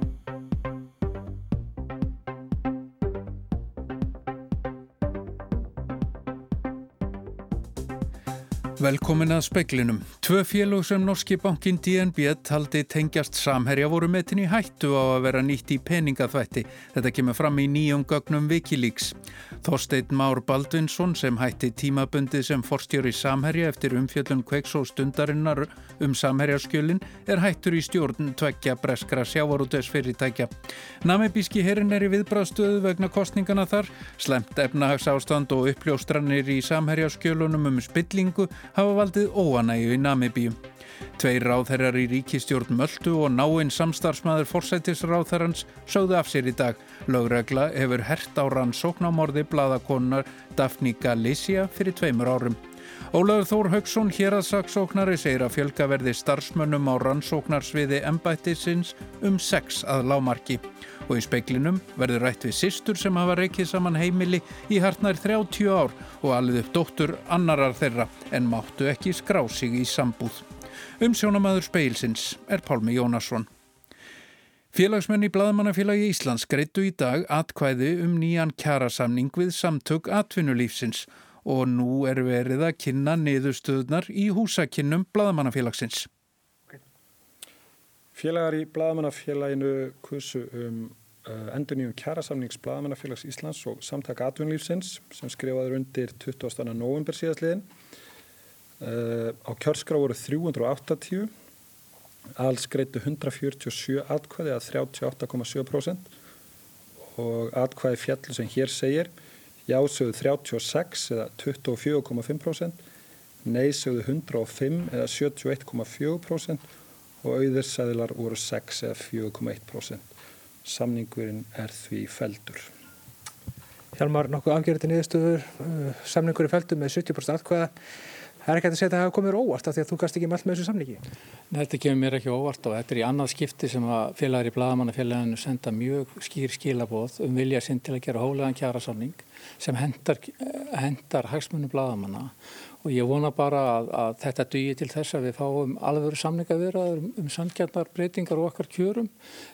you Velkomin að speklinum. Tvö félög sem norski bankin DNB taldi tengjast samherja voru metin í hættu á að vera nýtt í peningaþvætti. Þetta kemur fram í nýjum gögnum Wikileaks. Þorstein Már Baldvinsson sem hætti tímabundið sem forstjóri samherja eftir umfjöldun kveiks og stundarinnar um samherjaskjölin er hættur í stjórn tveggja breskra sjávarútes fyrirtækja. Namibíski herin er í viðbráðstöðu vegna kostningana þar, slemt efnahagsástand og uppljóstranir í samherjaskjölunum um spillingu hafa valdið óanægu í Namibíu. Tveir ráðherrar í ríkistjórn Möldu og náinn samstarfsmaður forsættisráðherrans sögðu af sér í dag. Lögregla hefur hert á rannsókn á morði bladakonunar Daphne Galicia fyrir tveimur árum. Ólaður Þór Haugsson, héraðsaksóknari, segir að fjölga verði starfsmönnum á rannsóknarsviði embættisins um sex að lámarki. Og í speiklinum verður rætt við sýstur sem hafa reykið saman heimili í hartnær 30 ár og alveg upp dóttur annarar þeirra en máttu ekki skrá sig í sambúð. Umsjónamaður speilsins er Pálmi Jónasson. Félagsmenn í Blaðmannafélagi Íslands greitu í dag atkvæði um nýjan kjærasamning við samtök atvinnulífsins og nú er verið að kynna niðurstöðnar í húsakinnum Blaðmannafélagsins. Félagar í Blaðmannafélaginu kursu um uh, endur nýjum kjærasamnings Blaðmannafélags Íslands og samtaka atvinnulífsins sem skrifaður undir 20. november síðastliðin. Uh, á kjörskrá voru 380, alls greitu 147 atkvæði að 38,7% og atkvæði fjallu sem hér segir jásögðu 36 eða 24,5%, neysögðu 105 eða 71,4% og auðursæðilar voru 6 eða 4,1%. Samningurinn er því feldur. Hjalmar, nokkuð afgerði niðurstöður, uh, samningur er feldur með 70% atkvæða. Það er ekki að segja að það hafa komið óvart af því að þú gast ekki mell með þessu samningi. Þetta kemur mér ekki óvart og þetta er í annað skipti sem að félagar í Blagamannafélaginu senda mjög skýr skilabóð um vilja sinn til að gera hólegan kjara samning sem hendar, hendar hagsmunum Blagamanna og ég vona bara að, að þetta dýi til þess að við fáum alveg samningavirðar um, um samkjarnar breytingar og okkar kjörum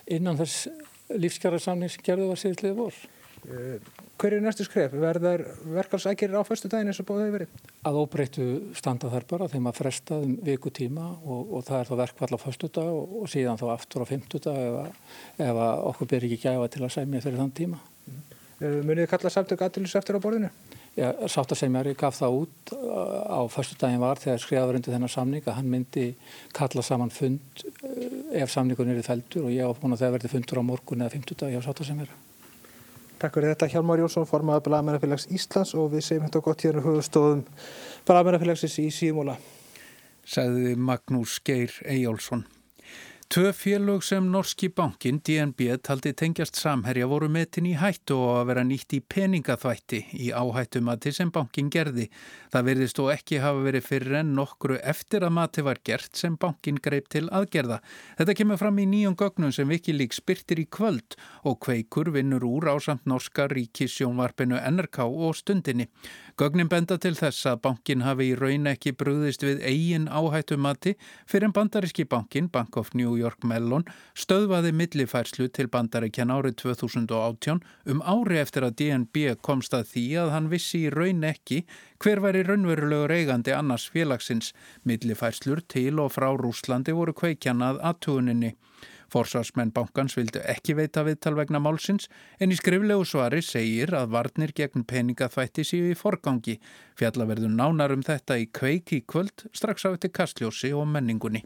innan þess lífskjara samning sem gerði var síðustlega vor. Hver er næstu skref? Verðar verkalsækir á förstu daginn eins og bóðið verið? Að óbreyttu standa þær bara þeim að fresta um viku tíma og, og það er þá verkvall á förstu dag og, og síðan þá aftur á fymtu dag ef, ef okkur ber ekki gæfa til að sæmja fyrir þann tíma. Mm. Munið þið kalla samtök aðtillis eftir á borðinu? Já, sáttasemjari gaf það út á förstu daginn var þegar skrifaður undir þennan samning að hann myndi kalla saman fund ef samningun er í feldur og ég á búin að það verði fundur á morgun eða fymtu dag hjá sáttasemjari. Takk fyrir þetta Hjalmar Jónsson, formadur Blagamennafélags Íslands og við segjum þetta gott hérna höfustóðum Blagamennafélagsins í síðmóla. Sæði Magnús Geir Eyjálsson. Tvö félög sem norski bankin DNB taldi tengjast samherja voru metin í hættu og að vera nýtt í peningaþvætti í áhættumati sem bankin gerði. Það verðist þó ekki hafa verið fyrir enn nokkru eftir að mati var gert sem bankin greip til aðgerða. Þetta kemur fram í nýjum gögnum sem Wikileaks byrtir í kvöld og kveikur vinnur úr ásamt norska ríkissjónvarpinu NRK og stundinni. Gögnin benda til þess að bankin hafi í raun ekki brúðist við eigin áhættumati fyrir en bandaríski bankin, Bank of New York Mellon, stöðvaði millifærslu til bandaríkjan árið 2018 um ári eftir að DNB komst að því að hann vissi í raun ekki hver væri raunverulegur eigandi annars félagsins. Millifærslur til og frá Rúslandi voru kveikjanað aðtuguninni. Forsvarsmenn bankans vildu ekki veita viðtal vegna málsins en í skriflegu svari segir að varnir gegn peningaþvætti séu í forgangi. Fjallaverður nánar um þetta í kveik í kvöld strax á eftir kastljósi og menningunni.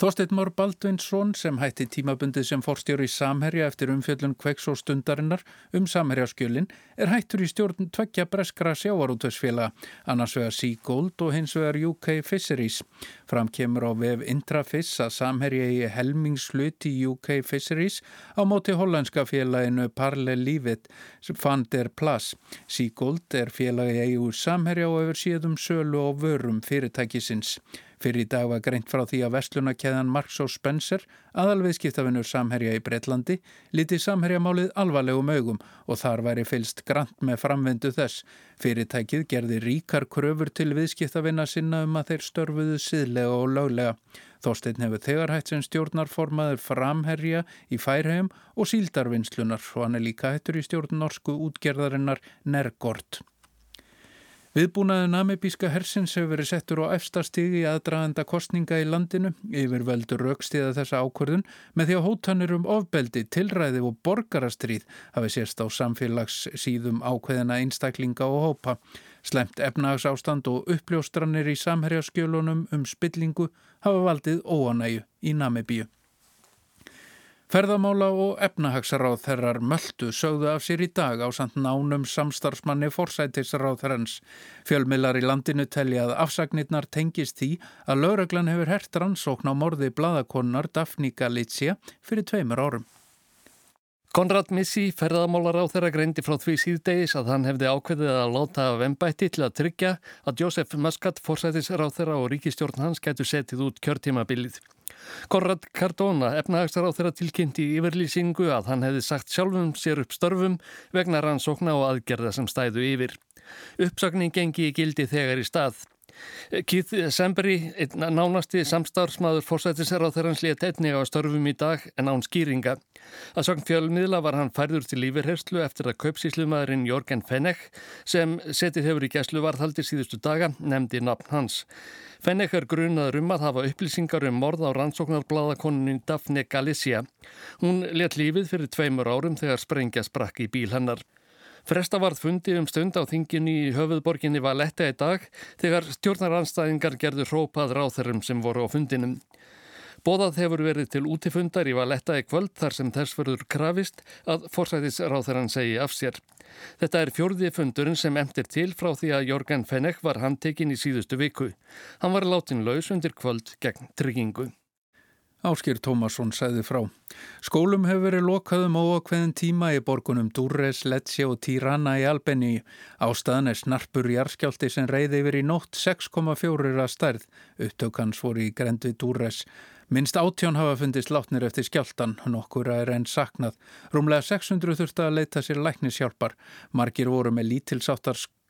Þorstein Mór Baldvinsson sem hætti tímabundið sem forstjóri í Samherja eftir umfjöllun kveiks og stundarinnar um Samherjaskjölin er hættur í stjórn tveggja breskra sjávarútösfélaga, annars vegar Seagold og hins vegar UK Fisheries. Fram kemur á vef Intrafiss að Samherja í helmingslut í UK Fisheries á móti hollandska félaginu Parle Lífit sem fann der Plus. Seagold er félagi EU Samherja og hefur síðum sölu og vörum fyrirtækisins. Fyrir í dag var greint frá því að vestlunarkeðan Marks og Spencer, aðalviðskiptafinnur samherja í Breitlandi, liti samherjamálið alvarlegum augum og þar væri fylst grant með framvendu þess. Fyrirtækið gerði ríkar kröfur til viðskiptafinna sinna um að þeir störfuðu síðlega og löglega. Þorstein hefur þegar hægt sem stjórnarformaður framherja í færheim og síldarvinnslunar og hann er líka hættur í stjórn norsku útgerðarinnar Nergort. Viðbúnaði namibíska hersins hefur verið settur á efstastígi aðdraðanda kostninga í landinu yfir veldur raukstíða þessa ákvörðun með því að hótanir um ofbeldi, tilræði og borgarastríð hafi sérst á samfélagssíðum ákveðina einstaklinga og hópa. Slemt efnagsástand og uppljóstranir í samherjaskjölunum um spillingu hafa valdið óanægu í Namibíu. Ferðamála og efnahagsráð þerrar möldu sögðu af sér í dag á samt nánum samstarfsmanni forsætisráð þerrans. Fjölmilar í landinu telja að afsagnirnar tengist því að lauraglan hefur hert rannsókn á morði bladakonnar Daphne Galizia fyrir tveimur árum. Konrad Missi, ferðamálar á þeirra greindi frá því síðdegis að hann hefði ákveðið að láta af ennbætti til að tryggja að Jósef Muscat, forsætisráð þeirra og ríkistjórn hans getur setið út kjörtímabilið. Konrad Cardona, efnahagsar á þeirra tilkynnti yfirlýsingu að hann hefði sagt sjálfum sér upp störfum vegna rannsókna og aðgerða sem stæðu yfir. Uppsagning gengi í gildi þegar í stað. Keith Semberi, nánasti samstarfsmaður fórsættisera á þeirrans létt einnig á störfum í dag en án skýringa. Að sagn fjölmiðla var hann færður til lífirherslu eftir að kaupsíslumadurinn Jorgen Fenech sem setið hefur í gæslu varðhaldi síðustu daga nefndi nafn hans. Fenech er grunaður um að hafa upplýsingar um morð á rannsóknarbláðakonunin Daphne Galicia. Hún let lífið fyrir tveimur árum þegar sprengja sprakk í bíl hennar. Fresta varð fundi um stund á þinginu í höfuðborginni Valetta í dag þegar stjórnaranstæðingar gerðu hrópað ráþerum sem voru á fundinum. Bóðað hefur verið til útifundar í Valetta í kvöld þar sem þess verður krafist að forsætisráþeran segi af sér. Þetta er fjörði fundurinn sem emtir til frá því að Jorgen Fenech var handtekinn í síðustu viku. Hann var látin laus undir kvöld gegn tryggingu. Áskýr Tómasson sæði frá. Skólum hefur verið lokaðum óakveðin tíma í borgunum Durres, Lecce og Tirana í Albeni. Ástæðan er snarpur jarskjálti sem reyði yfir í nótt 6,4 að stærð. Upptökans voru í grendi Durres. Minst átjón hafa fundist látnir eftir skjáltan, nokkur er enn saknað. Rúmlega 600 þurfti að leita sér læknishjálpar. Margir voru með lítilsáttar skeinur.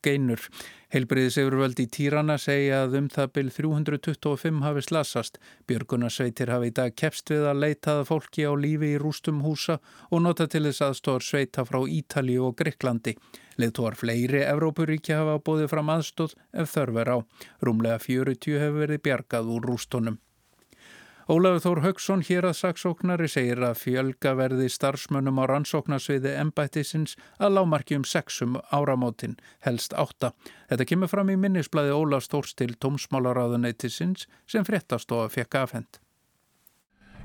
Heilbriðis yfirvöld í Týrana segja að um það byl 325 hafi slasast. Björgunarsveitir hafi í dag kepst við að leitaða fólki á lífi í rústum húsa og nota til þess aðstóðar sveita frá Ítali og Greiklandi. Leðtóar fleiri Evrópuríkja hafa bóðið fram aðstóð ef þörver á. Rúmlega 40 hefur verið bjargað úr rústunum. Ólafur Þór Högson hér að saksóknari segir að fjölga verði starfsmönnum á rannsóknarsviði embættisins að lámarki um sexum áramótin, helst átta. Þetta kemur fram í minnisblæði Ólaf Stórs til tómsmálaráðuneytisins sem fréttastofa fekk afhend.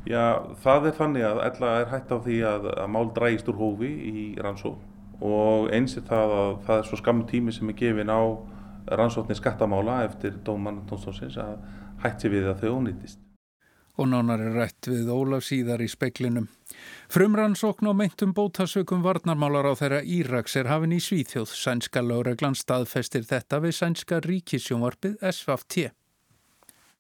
Já, það er þannig að ella er hægt á því að, að mál drægist úr hófi í rannsók og eins er það að það er svo skammu tími sem er gefin á rannsóknir skattamála eftir dóman tónstónsins að hægt sé við að þau ónýttist og nánar er rætt við Ólaf síðar í speklinum. Frumrannsókn og meintum bótasökum varnarmálar á þeirra Íraks er hafin í Svíþjóð. Sænska lögreglan staðfestir þetta við sænska ríkisjónvarpið SVT.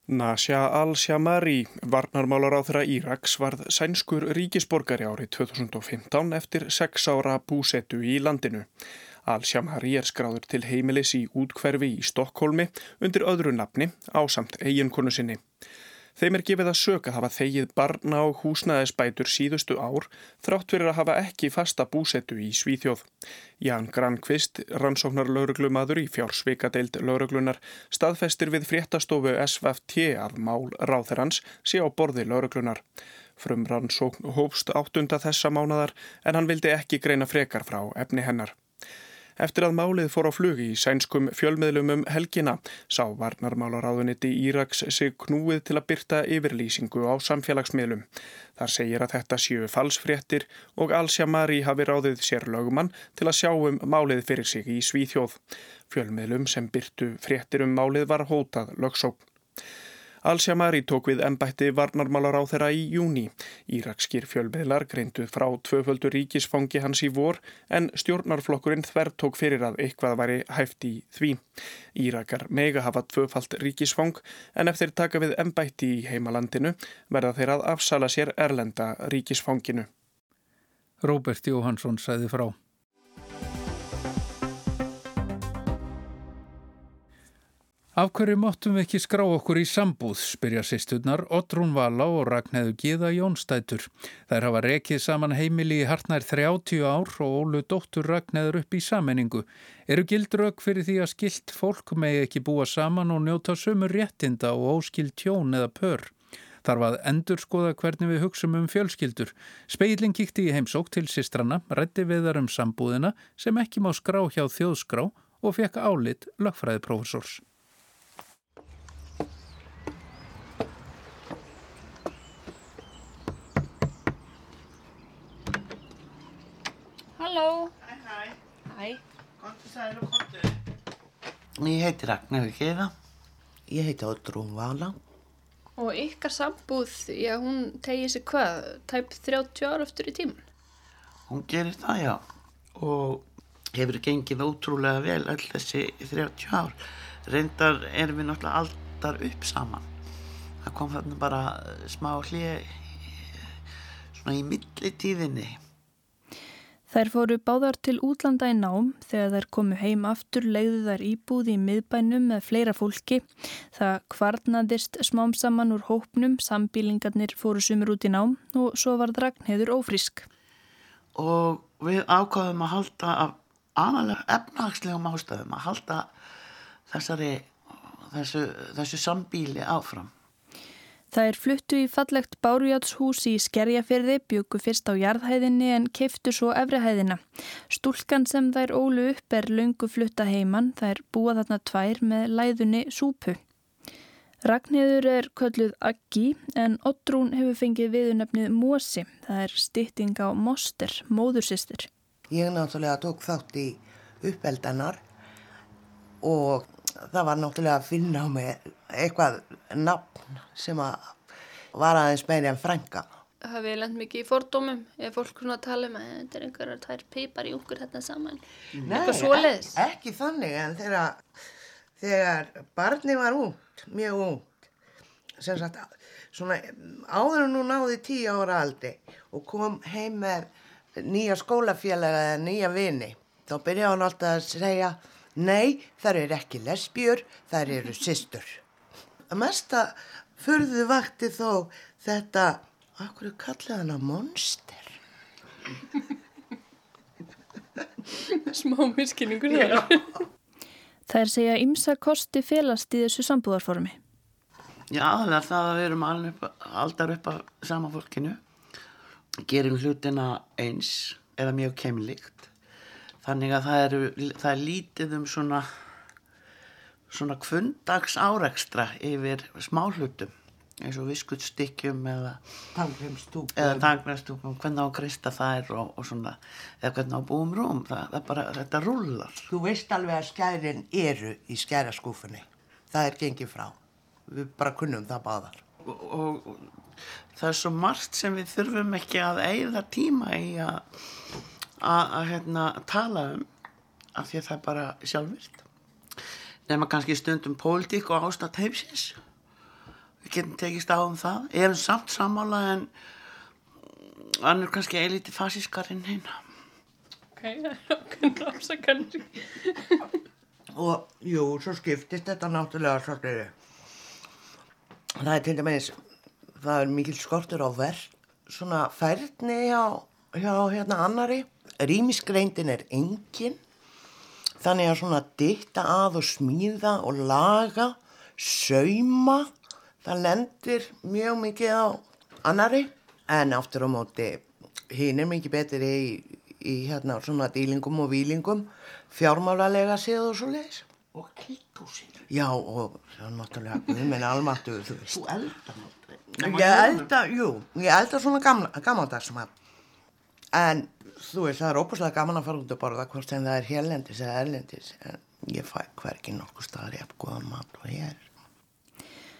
Nasja al-Shamari, varnarmálar á þeirra Íraks, varð sænskur ríkisborgari árið 2015 eftir sex ára búsetu í landinu. Al-Shamari er skráður til heimilis í útkverfi í Stokkólmi undir öðru nafni á samt eiginkonu sinni. Þeim er gefið að söka hafa þegið barna og húsnæðisbætur síðustu ár þrátt fyrir að hafa ekki fasta búsetu í Svíþjóð. Ján Grankvist, rannsóknar lauruglumadur í fjársveikadeild lauruglunar, staðfestir við fréttastofu SVFT að mál ráþerans sé á borði lauruglunar. Frum rannsókn hófst áttunda þessa mánadar en hann vildi ekki greina frekar frá efni hennar. Eftir að málið fór á flugi í sænskum fjölmiðlum um helgina sá varnarmálaráðuniti Íraks sig knúið til að byrta yfirlýsingu á samfélagsmiðlum. Þar segir að þetta séu falsfréttir og Al-Shamari hafi ráðið sér lögumann til að sjá um málið fyrir sig í Svíþjóð. Fjölmiðlum sem byrtu fréttir um málið var hótað lögsókn. Al-Shamari tók við ennbætti varnarmálar á þeirra í júni. Írakskir fjölmiðlar greinduð frá tvöföldu ríkisfangi hans í vor en stjórnarflokkurinn þver tók fyrir að eitthvað væri hæft í því. Írakar mega hafa tvöfald ríkisfang en eftir taka við ennbætti í heimalandinu verða þeir að afsala sér erlenda ríkisfanginu. Róbert Jóhansson sæði frá. Af hverju móttum við ekki skrá okkur í sambúð, spyrja sýsturnar Otrún Vala og Ragnæðu Gíða Jónstætur. Þær hafa rekið saman heimili í hartnær 30 ár og ólu dóttur Ragnæður upp í sammenningu. Eru gildrög fyrir því að skilt fólk megi ekki búa saman og njóta sömur réttinda og óskilt tjón eða pör? Þarf að endur skoða hvernig við hugsum um fjölskyldur. Speilin kíkti í heimsók til sýstrana, rætti við þar um sambúðina sem ekki má skrá hjá þjóðskrá og fekk álit lögfræðiprofessors. Halló. Hæ, hæ. Hæ. Kontu sæl og kontu. Ég heiti Ragnar Geða. Ég heiti Oddrún Vala. Og ykkar sambúð, já, hún tegið sér hvað? Tæp 30 ára eftir í tíman? Hún gerir það, já. Og hefur gengið ótrúlega vel öll þessi 30 ár. Reyndar erum við náttúrulega aldar upp saman. Það kom þarna bara smá hlið svona í millitíðinni. Þær fóru báðar til útlanda í nám þegar þær komu heim aftur leiðu þær íbúð í miðbænum með fleira fólki. Það kvarnaðist smám saman úr hópnum, sambílingarnir fóru sumur út í nám og svo var Dragnheður ófrísk. Og við ákvaðum að halda af aðalega efnagslegum ástæðum að halda þessari, þessu, þessu sambíli áfram. Það er fluttu í fallegt Bárujátshús í Skerjafyrði, byggu fyrst á jarðhæðinni en keiftu svo efrihæðina. Stúlkan sem þær ólu upp er lungu flutta heiman, þær búa þarna tvær með læðunni súpu. Ragnhjöður er kölluð Aggi en Oddrún hefur fengið viðunöfnið Mósi, það er stytting á Moster, móðursistur. Ég náttúrulega tók þátt í uppeldanar og það var náttúrulega að finna á mig eitthvað nafn sem að var aðeins meiri en frænga. Hafið ég lend mikið í fordómum ef fólk svona tala um að þetta er einhverjar tvær peipar í ungur þetta saman. Nei, Eitthvað svoleiðis. Ekki, ekki þannig en þegar, þegar barni var út, mjög út, sem sagt svona áður en hún náði tíu ára aldi og kom heim með nýja skólafélaga eða nýja vini, þá byrjaði hann alltaf að segja Nei, þar er ekki lesbjör, þar eru systur. Að mesta fyrðu vakti þó þetta, akkur kallaði hana monster. Smá miskinningur það. Það er segja ymsa kosti félast í þessu sambúðarformi. Já, aðalega það að við erum aldar upp af sama fólkinu, gerum hlutina eins eða mjög keimlíkt. Þannig að það, eru, það er lítið um svona, svona kvöndags árekstra yfir smáhlutum eins og viskuttstykkjum eða tangrastúkum, hvernig á að kristja þær og, og svona, eða hvernig á búum rúm, það, það bara, þetta rullar. Þú veist alveg að skærin eru í skæraskúfunni. Það er gengið frá. Við bara kunnum það báðar. Og, og, og það er svo margt sem við þurfum ekki að eigða tíma í að að, að hérna, tala um af því að það er bara sjálfvirt nema kannski stundum pólitík og ástætt heimsins við getum tekist á um það erum samt sammála en hann er kannski eilíti fasískar inn hinn Ok, það er okkur afsakanir. Og jú, svo skiptist þetta náttúrulega svolítið. Það er til dæmis, það er mikil skortur á verð, svona færni hjá, hjá hérna annari. Rýmisgreindin er engin, þannig að svona ditta að og smíða og laga, sauma, það lendir mjög mikið á annari. En aftur á móti, hinn er mikið betur í, í hérna svona dýlingum og výlingum, fjármálalega séð og svo leiðis. og kilthúsin Já, og það er náttúrulega, við minn almáttu, þú veist. þú eldar aldrei Ég elda, jú, ég elda svona gamla, gammaldags mat. En þú veist, það er óbúslega gaman að fara út að borða hvort sem það er hérlendis eða erlendis. En ég fæ hverki nokkuð staðar ég haf góðan mat og ég er.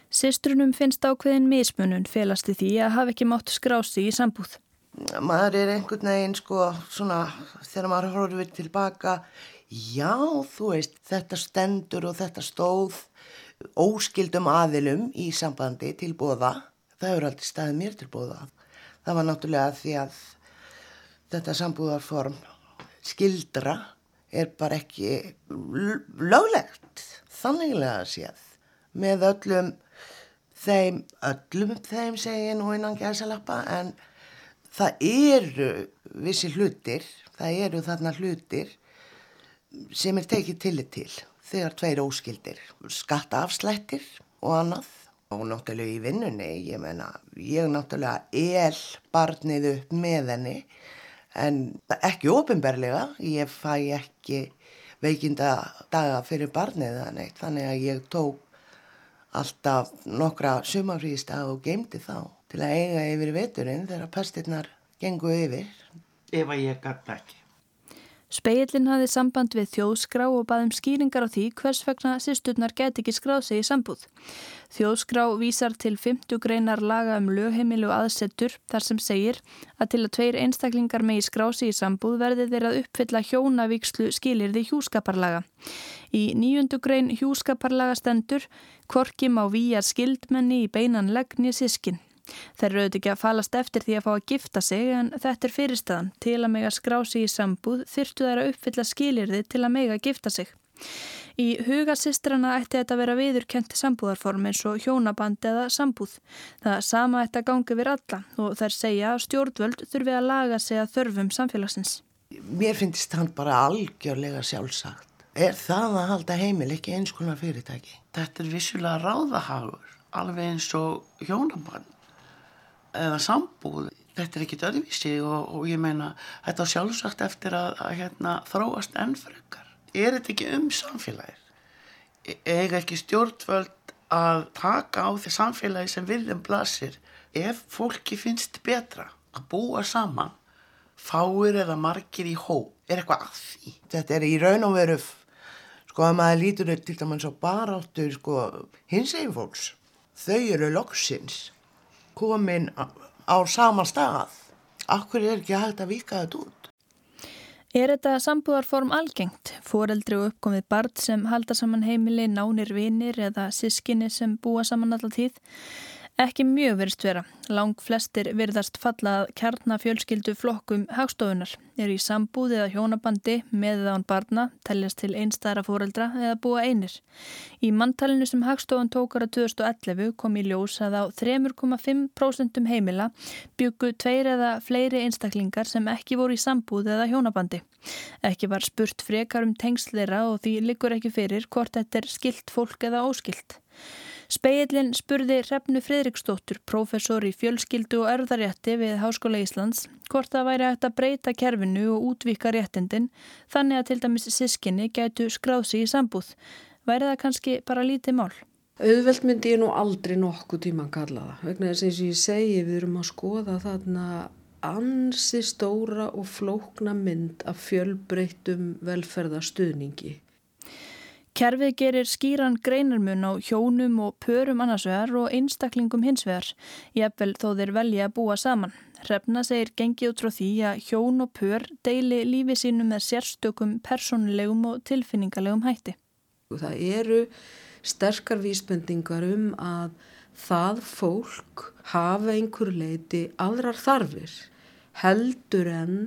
Sistrunum finnst ákveðin mismunun felast í því að hafa ekki mátt skrási í sambúð. Maður er einhvern veginn, sko, svona, þegar maður horfir tilbaka, já, þú veist, þetta stendur og þetta stóð óskildum aðilum í sambandi til bóða. Það hefur aldrei staðið mér til bóða. Það var náttúrulega því að þetta sambúðarform skildra er bara ekki löglegt, þanniglega séð. með öllum þeim, öllum þeim segi nú innan gæsalappa en það eru vissi hlutir, það eru þarna hlutir sem er tekið tillit til þegar tveir óskildir, skattaafslættir og annað og náttúrulega í vinnunni, ég menna, ég náttúrulega el barnið upp með henni en ekki ofinberlega, ég fæ ekki veikinda daga fyrir barnið þannig að ég tók alltaf nokkra sumafríðstag og geimdi þá til að eiga yfir veturinn þegar pestirnar gengu yfir. Ef að ég gæti ekki. Speillin hafði samband við þjóðskrá og baðum skýringar á því hvers vegna sýsturnar get ekki skráð sig í sambúð. Þjóðskrá vísar til 50 greinar laga um lögheimilu aðsettur þar sem segir að til að tveir einstaklingar megi skrá sig í sambúð verði þeir að uppfylla hjónavíkslu skilirði hjúskaparlaga. Í nýjundu grein hjúskaparlaga stendur Korkim á výjar skildmenni í beinan legni sískin. Þeir eru auðvitað ekki að falast eftir því að fá að gifta sig en þetta er fyrirstaðan. Til að mega skrá sig í sambúð þyrtu þær að uppfylla skilirði til að mega gifta sig. Í huga sýstrana ætti þetta að vera viðurkent sambúðarform eins og hjónaband eða sambúð. Það sama ætti að gangi við alla og þær segja að stjórnvöld þurfi að laga sig að þörfum samfélagsins. Mér finnst hann bara algjörlega sjálfsagt. Er það að halda heimil ekki eins konar fyrirtæki? Þetta er vissulega ráðahagur, alveg eins og hjónaband eða sambúð þetta er ekkit öðruvísi og, og ég meina þetta er sjálfsagt eftir að, að hérna, þróast ennfrekar er þetta ekki um samfélagir e, eiga ekki stjórnvöld að taka á því samfélagi sem viljum blasir? Ef fólki finnst betra að búa saman fáir eða margir í hó er eitthvað að því? Þetta er í raun og veru sko að maður lítur til dæmis á baráttur sko hins eginn fólks þau eru loksins komin á sama stað. Akkur er ekki hægt að vika þetta út? Er þetta sambúðarform algengt? Fóreldri og uppkomið barn sem halda saman heimili, nánir vinir eða sískinni sem búa saman alltaf tíð? Ekki mjög verist vera. Lang flestir virðast fallað kjarnafjölskyldu flokkum hagstofunar, eru í sambúð eða hjónabandi með eða án barna, teljast til einstæðra fóreldra eða búa einir. Í manntalinu sem hagstofun tókara 2011 kom í ljós að á 3,5% heimila byggu tveir eða fleiri einstaklingar sem ekki voru í sambúð eða hjónabandi. Ekki var spurt frekar um tengsleira og því likur ekki fyrir hvort þetta er skilt fólk eða óskilt. Speillin spurði Hrefnu Fridriksdóttur, professor í fjölskyldu og erðarétti við Háskóla Íslands, hvort það væri hægt að breyta kerfinu og útvika réttindin þannig að til dæmis sískinni gætu skráð sig í sambúð. Væri það kannski bara lítið mál? Auðvelt myndi ég nú aldrei nokkuð tíma að kalla það. Vegna þess að ég segi við erum að skoða þarna ansi stóra og flókna mynd af fjölbreytum velferðastuðningi Kerfið gerir skýran greinarmun á hjónum og pörum annarsvegar og einstaklingum hinsvegar, jafnvel þó þeir velja að búa saman. Hrefna segir gengið út frá því að hjón og pör deili lífi sínu með sérstökum persónulegum og tilfinningalegum hætti. Það eru sterkar vísbendingar um að það fólk hafa einhver leiti aðrar þarfir heldur en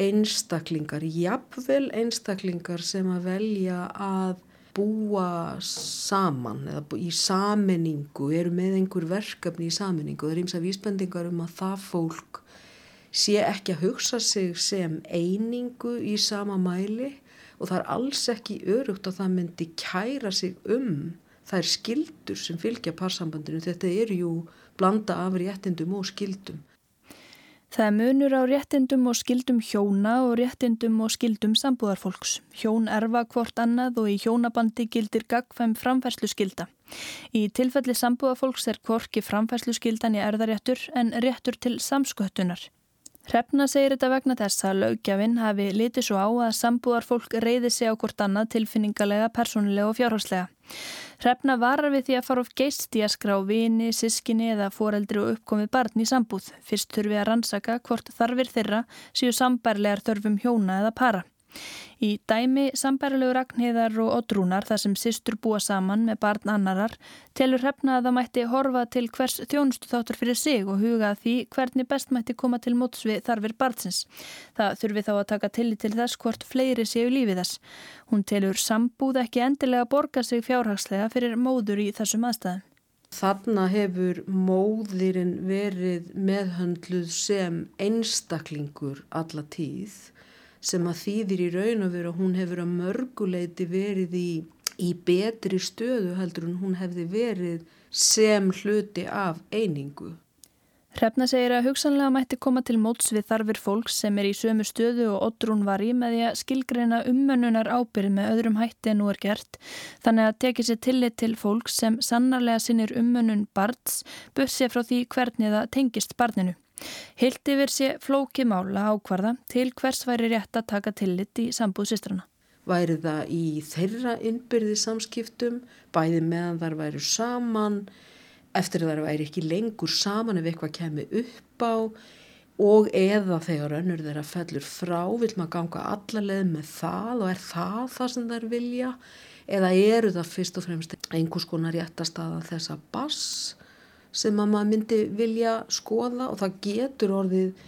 einstaklingar, jafnvel einstaklingar sem að velja að búa saman eða í saminningu, eru með einhver verkefni í saminningu. Það er eins af vísbendingar um að það fólk sé ekki að hugsa sig sem einingu í sama mæli og það er alls ekki örugt að það myndi kæra sig um er skildur sem fylgja parsambandinu. Þetta er jú blanda af réttindum og skildum. Það er munur á réttindum og skildum hjóna og réttindum og skildum sambúðarfólks. Hjón erfa hvort annað og í hjónabandi gildir gagfæm framfærslu skilda. Í tilfelli sambúðarfólks er hvorki framfærslu skildan í erðaréttur en réttur til samsköttunar. Hrefna segir þetta vegna þess að lögjafinn hafi litið svo á að sambúðarfólk reyði sig á hvort annað tilfinningalega, persónulega og fjárhalslega. Hrefna varar við því að fara of geist í að skrá vini, sískinni eða foreldri og uppkomið barn í sambúð. Fyrst þurfi að rannsaka hvort þarfir þeirra séu sambærlegar þörfum hjóna eða para. Í dæmi sambærilegu Ragnheiðar og Oddrúnar þar sem sýstur búa saman með barn annarar telur hrefna að það mætti horfa til hvers þjónustu þáttur fyrir sig og huga því hvernig best mætti koma til móts við þarfir barnsins. Það þurfi þá að taka tillit til þess hvort fleiri séu lífið þess. Hún telur sambúð ekki endilega borga sig fjárhagslega fyrir móður í þessum aðstæðum. Þarna hefur móðirinn verið meðhöndluð sem einstaklingur alla tíð sem að þýðir í raun og veru að hún hefur að mörguleiti verið í, í betri stöðu heldur en hún hefði verið sem hluti af einingu. Hrefna segir að hugsanlega mætti koma til móts við þarfir fólks sem er í sömu stöðu og Oddrún var í með því að skilgreina ummönnunar ábyrð með öðrum hætti en nú er gert þannig að tekið sér tillit til fólks sem sannarlega sinnir ummönnun barns bussið frá því hvernig það tengist barninu. Hilt yfir sé flóki mála ákvarða til hvers væri rétt að taka tillit í sambúð sýstrana. Væri það í þeirra innbyrði samskiptum, bæði meðan þar væri saman, eftir þar væri ekki lengur saman ef eitthvað kemi upp á og eða þegar önnur þeirra fellur frá, vil maður ganga allarleið með það og er það það sem þær vilja eða eru það fyrst og fremst einhvers konar réttastaða þessa bass sem að maður myndi vilja skoða og það getur orðið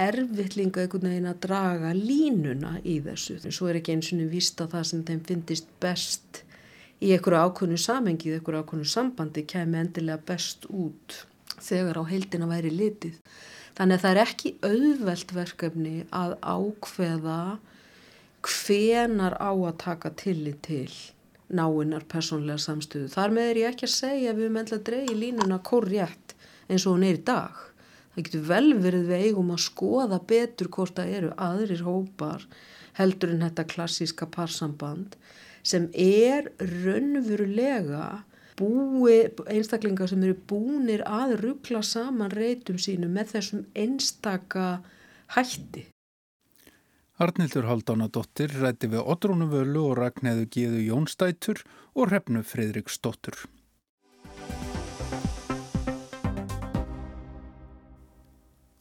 erfittlinga einhvern veginn að draga línuna í þessu. Svo er ekki eins og vist að það sem þeim finnist best í einhverju ákvönu samengið, einhverju ákvönu sambandi kemi endilega best út þegar á heildina væri litið. Þannig að það er ekki auðvelt verkefni að ákveða hvenar á að taka tillit til náinnar personlega samstöðu. Þar með er ég ekki að segja að við höfum endla dreyið línuna korrétt eins og hún er í dag. Það getur vel verið við eigum að skoða betur hvort það eru aðrir hópar heldur en þetta klassíska parsamband sem er raunverulega búi, einstaklingar sem eru búnir að ruggla saman reytum sínu með þessum einstaka hætti. Arnildur Haldánadóttir rætti við Otrúnu Völu og Ragnæðu Gíðu Jónstætur og Hrefnu Fridriksdóttur.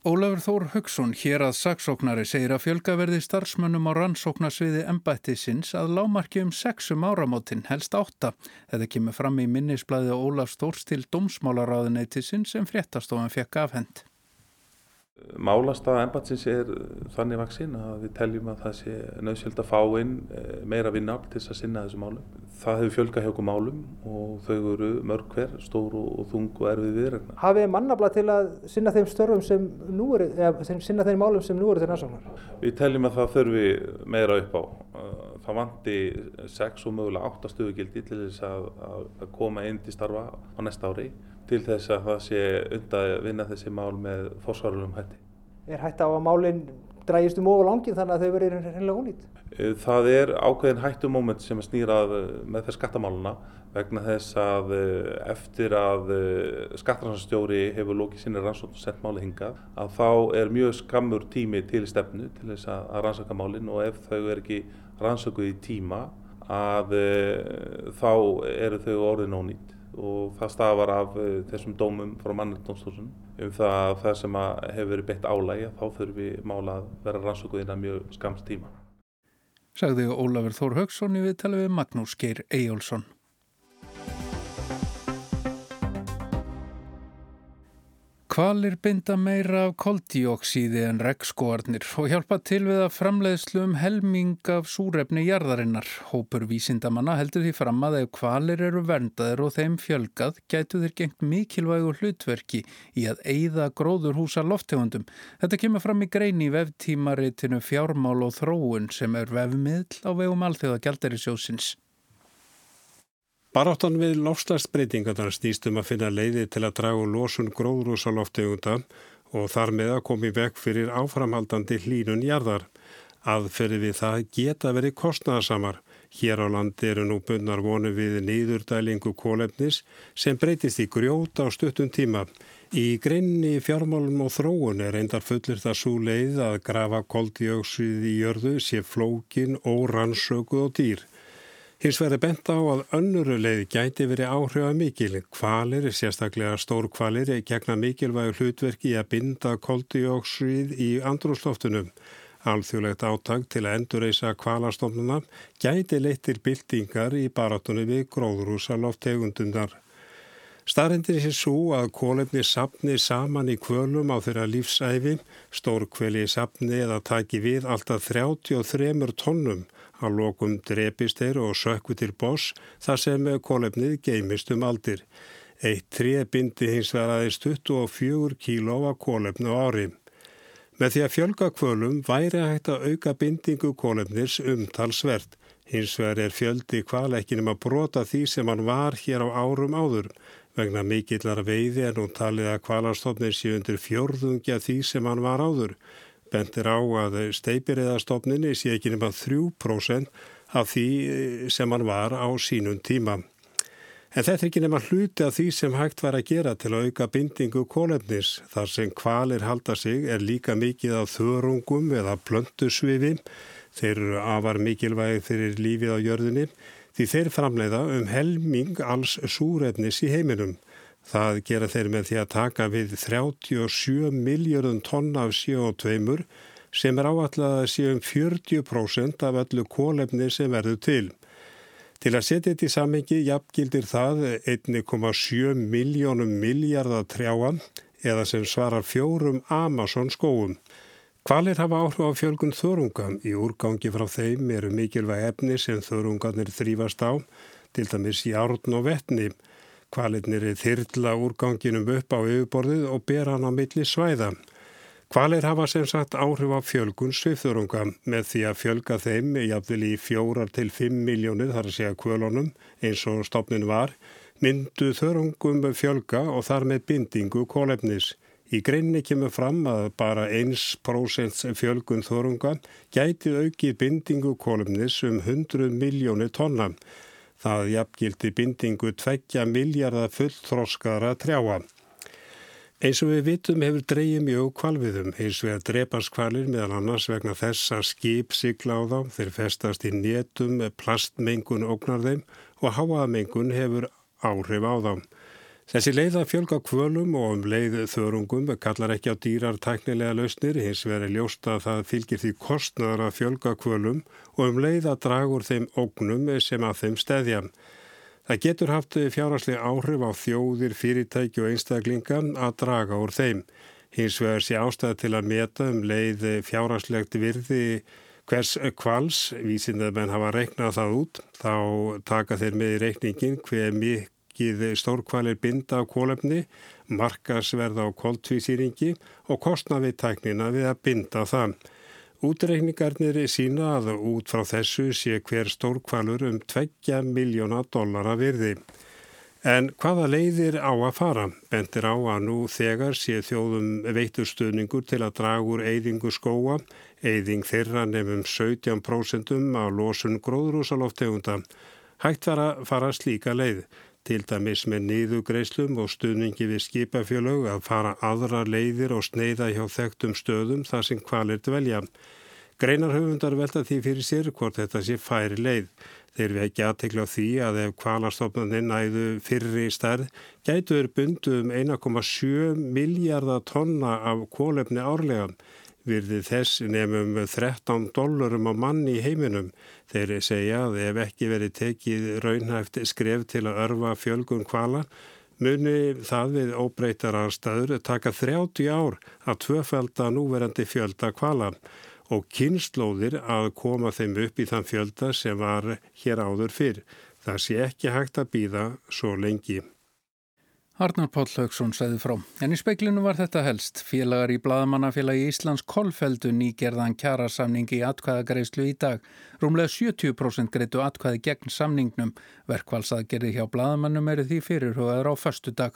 Ólafur Þór Högson hér að saksóknari segir að fjölgaverði starfsmönnum á rannsóknarsviði embættisins að lámarki um sexum áramótin helst átta. Þetta kemur fram í minnisblæði Ólafs Þórs til domsmálaráðuneytisins sem fréttastofan fekk afhend. Málastaða embatsins er þannig vaksinn að við teljum að það sé nöðsjöld að fá inn eh, meira vinnafl til þess að sinna þessu málum. Það hefur fjölga hjá okkur málum og þau eru mörg hver, stór og þung og erfið viðregna. Hafið mannabla til að sinna þeim störfum sem nú eru, eða sinna þeim málum sem nú eru til næstaknar? Við teljum að það þurfi meira upp á. Það vanti 6 og mögulega 8 stöðugildi til þess að, að koma inn til starfa á næsta ári til þess að það sé undað að vinna þessi mál með fórsvarulum hætti. Er hætti á að málinn drægist um ofur langin þannig að þau verður reynilega ónýtt? Það er ákveðin hættumóment sem snýrað eh, með þess skattamáluna vegna þess að eftir að skattrannsstjóri hefur lókið sinni rannsókn og sett máli hingað að þá er mjög skammur tími til stefnu til þess að rannsaka málinn og ef þau er ekki rannsökuð í tíma að þá eru þau orðin ónýtt og það stafar af eh, þessum dómum frá mannendómstósun um það að það sem hefur verið beitt álægi þá þurfum við mála að vera rannsókuð innan mjög skamst tíma. Sagði Ólafur Þór Högson í viðtali við Magnús Geir Eyjólfsson. Kvalir binda meira af koldíoksíði en regnskóarnir og hjálpa til við að framleiðslu um helming af súrefni jarðarinnar. Hópur vísindamanna heldur því fram að ef kvalir eru verndaður og þeim fjölgað gætu þeir gengt mikilvægu hlutverki í að eigða gróður húsa loftegundum. Þetta kemur fram í greini í veftímaritinu fjármál og þróun sem er vefmiðl á vegum alþjóða gældarisjósins. Baráttan við lofslagsbreytingarnar snýstum að finna leiði til að draga losun gróðrúsaloftegunda og þar með að komi vekk fyrir áframhaldandi hlínun jarðar. Aðferði við það geta verið kostnæðasamar. Hér á landi eru nú bunnar vonu við nýðurdælingu kólefnis sem breytist í grjót á stuttum tíma. Í greinni fjármálum og þróun er reyndar fullir það svo leið að grafa koldjóksið í jörðu sé flókin, órannsökuð og dýr. Hins verður bent á að önnuru leið gæti verið áhrifa mikil. Kvalir, sérstaklega stór kvalir, gegna mikilvægur hlutverki að binda koldioksið í andrúsloftunum. Alþjóðlegt áttak til að endurreysa kvalastofnuna gæti leittir byltingar í baratunni við gróðrúsaloftegundunar. Starrendir er svo að kólefni sapni saman í kvölum á þeirra lífsæfi, stórkveli sapni eða taki við alltaf 33 tonnum að lokum drepist þeir og sökku til boss þar sem kólefnið geimist um aldir. Eitt tré bindi hins veraðist 24 kíló af kólefnu ári. Með því að fjölga kvölum væri hægt að auka bindingu kólefnis umtalsvert. Hins vegar er fjöldi kvalekkinum að brota því sem hann var hér á árum áður. Vegna mikillar veiði er nú talið að kvalastofnir sé undir fjörðungja því sem hann var áður. Bentir á að steipiriðastofninni sé ekki nema 3% af því eh, sem hann var á sínum tíma. En þetta er ekki nema hluti af því sem hægt var að gera til að auka bindingu kólefnis. Þar sem kvalir halda sig er líka mikið af þörungum eða plöntusvifi. Þeir eru afar mikilvægi fyrir lífið á jörðinni því þeir framleiða um helming alls súrefnis í heiminum. Það gera þeir með því að taka við 37 miljardun tonna af CO2 sem er áallega að sé um 40% af öllu kólefni sem verður til. Til að setja þetta í samengi jafngildir það 1,7 miljónum miljardar trjáan eða sem svarar fjórum Amazon skóum. Kvalir hafa áhrif á fjölgun þörunga. Í úrgangi frá þeim eru mikilvæg efni sem þörungarnir þrýfast á, til dæmis járn og vettni. Kvalirnir er þyrla úrganginum upp á yfirborðið og ber hann á milli svæða. Kvalir hafa sem sagt áhrif á fjölgun svifþörunga með því að fjölga þeim jafnvel í fjórar til fimm miljónir þar að segja kvölunum eins og stopnin var, myndu þörungum fjölga og þar með bindingu kólefnis. Í greinni kemur fram að bara 1% fjölgun þorunga gæti aukið bindingu kolumnis um 100 miljónir tonna. Það jafngildi bindingu 2 miljardar fullþroskara trjáa. Eins og við vitum hefur dreyið mjög kvalviðum, eins og er drepaskvalir meðal annars vegna þess að skip sigla á þá, þeir festast í nétum, plastmengun ógnar þeim og háaðmengun hefur áhrif á þá. Þessi leið að fjölga kvölum og um leið þörungum kallar ekki á dýrar tæknilega lausnir, hins veri ljósta að það fylgir því kostnæðar að fjölga kvölum og um leið að dragur þeim ógnum sem að þeim stedja. Það getur haft fjáraslega áhrif á þjóðir, fyrirtæki og einstaklinga að draga úr þeim. Hins vegar sé ástæða til að meta um leið fjárhaslegt virði hvers kvals, vísinn að menn hafa reiknað það út, þá taka þeir með í reikningin hver mikið mikið stórkvalir binda á kólefni, markasverða á koltvísýringi og kostna við tæknina við að binda það. Útreikningarnir sína að út frá þessu sé hver stórkvalur um 2 miljóna dollara virði. En hvaða leiðir á að fara? Bentir á að nú þegar sé þjóðum veiturstöðningur til að draga úr eyðingu skóa, eyðing þeirra nefnum 17% á losun gróðrúsaloftegunda. Hægt var að fara slíka leið til dæmis með niðugreislum og stuðningi við skipafjölög að fara aðra leiðir og sneiða hjá þekktum stöðum þar sem kvalir dvelja. Greinarhauðundar velta því fyrir sér hvort þetta sé færi leið. Þeir við ekki aðtekla á því að ef kvalastofnaninn æðu fyrri stærð gætuður bundu um 1,7 miljardar tonna af kólefni árlega virði þess nefnum 13 dólarum á manni í heiminum. Þeir segja að ef ekki verið tekið raunhæft skref til að örfa fjölgun kvala, muni það við óbreytarar staður taka 30 ár að tvöfælda núverandi fjölda kvala og kynnslóðir að koma þeim upp í þann fjölda sem var hér áður fyrr. Það sé ekki hægt að býða svo lengi. Arnar Páll Haugsson segði frá. En í speiklinu var þetta helst. Félagar í Blaðamannafélagi Íslands kolfeldu nýgerðan kjarasamningi í atkvæðagreislu í dag. Rúmlega 70% greitu atkvæði gegn samningnum. Verkvalsaðgerði hjá Blaðamannum eru því fyrirhugaður á förstu dag.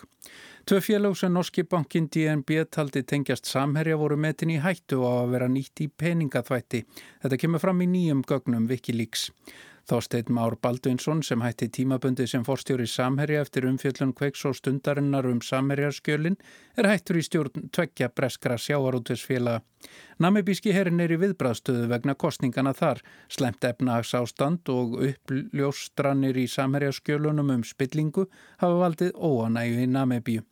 Tvö félag sem Norski bankin DNB taldi tengjast samherja voru metin í hættu á að vera nýtt í peningaþvætti. Þetta kemur fram í nýjum gögnum Wikileaks. Þásteinn Már Baldvinsson sem hætti tímabundi sem forstjóri Samherja eftir umfjöllun kveiks og stundarinnar um Samherjarskjölin er hættur í stjórn tveggja breskra sjáarútusfélaga. Namibíski herrin er í viðbraðstöðu vegna kostningana þar, slemt efnahags ástand og uppljóstranir í Samherjarskjölunum um spillingu hafa valdið óanægu í Namibíu.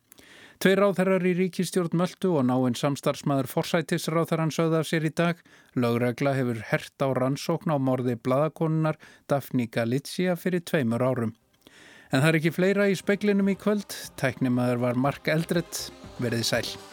Tveir ráðherrar í ríkistjórn Möldu og náinn samstarfsmaður forsætisráðherran sögða sér í dag. Lögregla hefur hert á rannsókn á morði bladakonunar Daphne Galizia fyrir tveimur árum. En það er ekki fleira í speiklinum í kvöld. Tæknimaður var Mark Eldrett. Verðið sæl.